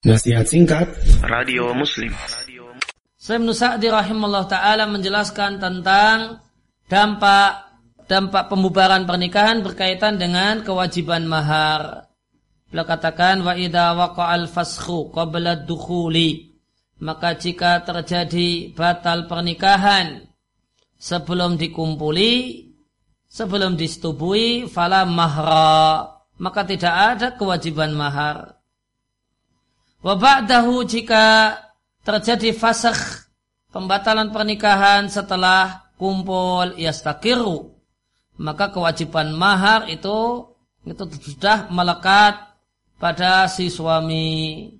Nasihat singkat Radio Muslim Sayyid Sa'di rahimahullah ta'ala menjelaskan tentang dampak dampak pembubaran pernikahan berkaitan dengan kewajiban mahar. Beliau katakan wa idza waqa'al faskhu qabla dukhuli maka jika terjadi batal pernikahan sebelum dikumpuli sebelum disetubui fala mahra maka tidak ada kewajiban mahar. Wa ba'dahu jika terjadi fasakh pembatalan pernikahan setelah kumpul yastakiru maka kewajiban mahar itu itu sudah melekat pada si suami.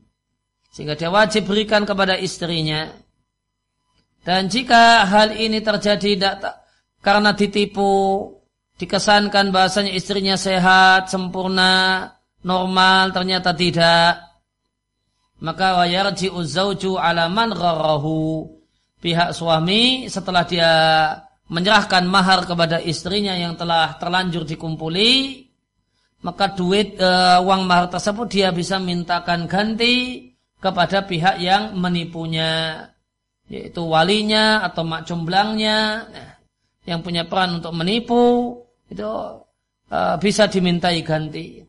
Sehingga dia wajib berikan kepada istrinya. Dan jika hal ini terjadi karena ditipu dikesankan bahasanya istrinya sehat sempurna normal ternyata tidak maka wayarji uzzauju alaman gharahu. Pihak suami setelah dia menyerahkan mahar kepada istrinya yang telah terlanjur dikumpuli maka duit e, uang mahar tersebut dia bisa mintakan ganti kepada pihak yang menipunya yaitu walinya atau mak jomblangnya yang punya peran untuk menipu itu e, bisa dimintai ganti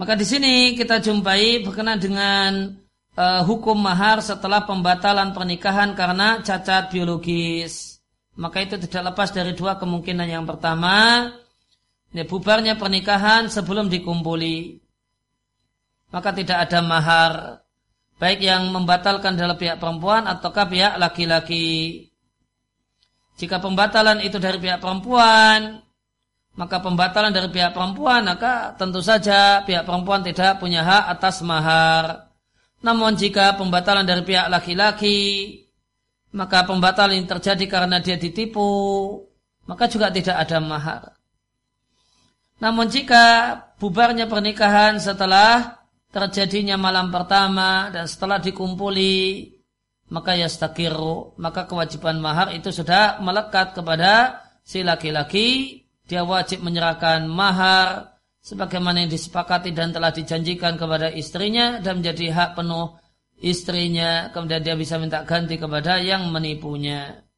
maka di sini kita jumpai berkenaan dengan uh, hukum mahar setelah pembatalan pernikahan karena cacat biologis. Maka itu tidak lepas dari dua kemungkinan. Yang pertama, ya, bubarnya pernikahan sebelum dikumpuli. Maka tidak ada mahar. Baik yang membatalkan adalah pihak perempuan ataukah pihak laki-laki. Jika pembatalan itu dari pihak perempuan, maka pembatalan dari pihak perempuan, maka tentu saja pihak perempuan tidak punya hak atas mahar. Namun jika pembatalan dari pihak laki-laki, maka pembatalan ini terjadi karena dia ditipu, maka juga tidak ada mahar. Namun jika bubarnya pernikahan setelah terjadinya malam pertama dan setelah dikumpuli, maka ya yastakiru, maka kewajiban mahar itu sudah melekat kepada si laki-laki dia wajib menyerahkan mahar sebagaimana yang disepakati dan telah dijanjikan kepada istrinya dan menjadi hak penuh istrinya kemudian dia bisa minta ganti kepada yang menipunya.